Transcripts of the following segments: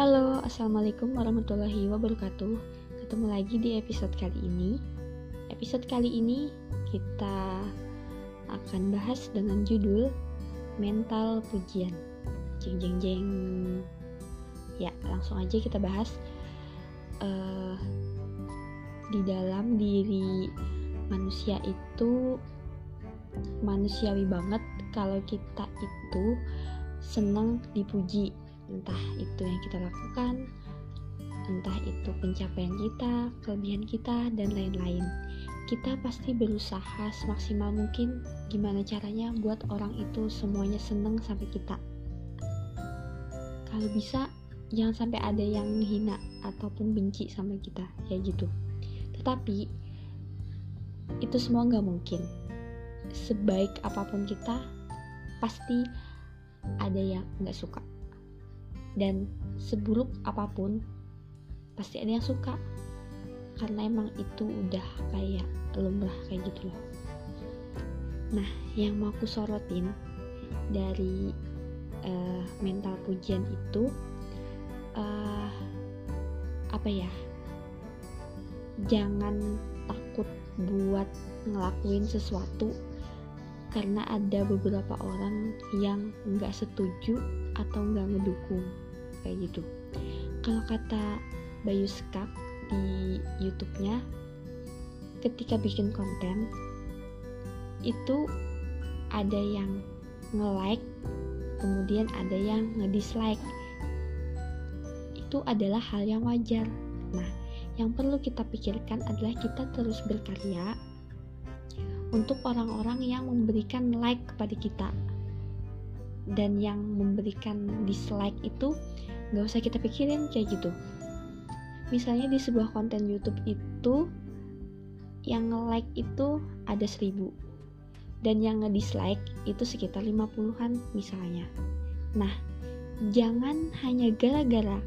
Halo, Assalamualaikum warahmatullahi wabarakatuh. Ketemu lagi di episode kali ini. Episode kali ini kita akan bahas dengan judul Mental Pujian. Jeng jeng jeng Ya, langsung aja kita bahas uh, Di dalam diri manusia itu manusiawi banget kalau kita itu senang dipuji entah itu yang kita lakukan entah itu pencapaian kita kelebihan kita dan lain-lain. Kita pasti berusaha semaksimal mungkin gimana caranya buat orang itu semuanya seneng sampai kita. Kalau bisa jangan sampai ada yang menghina ataupun benci sama kita ya gitu. Tetapi itu semua nggak mungkin. Sebaik apa pun kita pasti ada yang nggak suka dan seburuk apa pun pasti ada yang suka. Karena emang itu udah kayak lumrah kayak gitu loh. Nah yang mau aku sorotin dari uh, mental pujian itu uh, apa ya? Jangan takut buat ngelakuin sesuatu karena ada beberapa orang yang nggak setuju atau nggak ngedukung kayak gitu. Kalau kata Bayu Skak di YouTube-nya ketika bikin konten itu ada yang nge-like kemudian ada yang nge-dislike. Itu adalah hal yang wajar. Nah yang perlu kita pikirkan adalah kita terus berkarya untuk orang-orang yang memberikan like kepada kita dan yang memberikan dislike itu nggak usah kita pikirin kayak gitu. Misalnya di sebuah konten YouTube itu yang like itu ada seribu dan yang nge-dislike itu sekitar 50-an misalnya. Nah jangan hanya gara-gara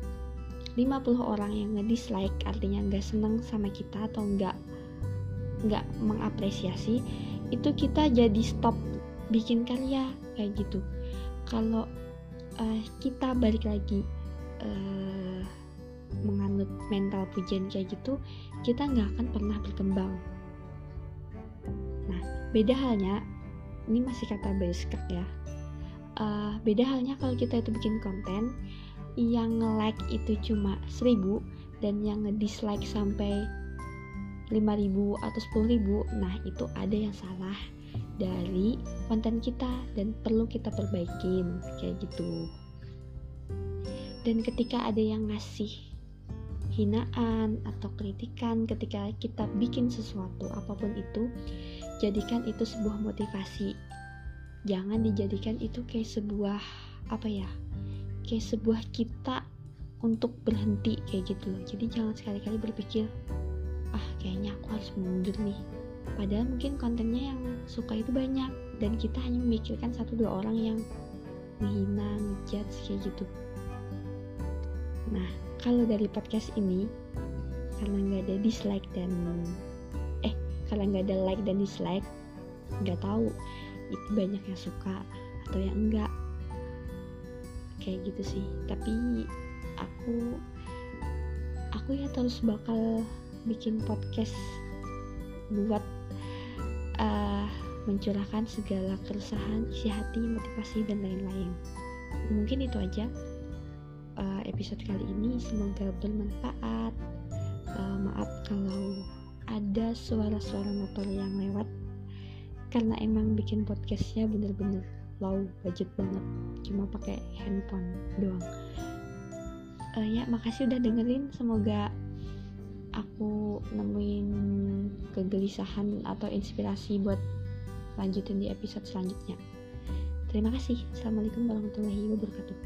50 orang yang nge-dislike artinya nggak seneng sama kita atau nggak nggak mengapresiasi itu kita jadi stop bikin karya kayak gitu. Kalau uh, kita balik lagi uh, menganut mental pujian kayak gitu kita nggak akan pernah berkembang. Nah beda halnya ini masih kata beskak ya uh, beda halnya kalau kita itu bikin konten yang nge-like itu cuma 1000 dan yang nge-dislike sampai 5000 atau 10000 nah itu ada yang salah dari konten kita dan perlu kita perbaikin kayak gitu. Dan ketika ada yang ngasih hinaan atau kritikan ketika kita bikin sesuatu apa pun itu jadikan itu sebuah motivasi. Jangan dijadikan itu kayak sebuah apa ya kayak sebuah kita untuk berhenti kayak gitu loh. Jadi jangan sekali-kali berpikir ah kayaknya aku harus mundur nih padahal mungkin kontennya yang suka itu banyak dan kita hanya memikirkan satu dua orang yang menghina, ngejudge kayak gitu. Nah kalau dari podcast ini karena nggak ada dislike dan eh karena nggak ada like dan dislike nggak tahu itu banyak yang suka atau yang enggak. Kayak gitu sih. Tapi aku aku ya terus bakal bikin podcast buat uh, mencurahkan segala keresahan, isi hati, motivasi dan lain-lain. Mungkin itu aja uh, episode kali ini. Semoga bermanfaat. Uh, maaf kalau ada suara-suara motor yang lewat karena emang bikin podcastnya bener-bener low budget banget cuma pakai handphone doang uh, ya makasih udah dengerin semoga aku nemuin kegelisahan atau inspirasi buat lanjutin di episode selanjutnya. Terima kasih. Assalamualaikum warahmatullahi wabarakatuh.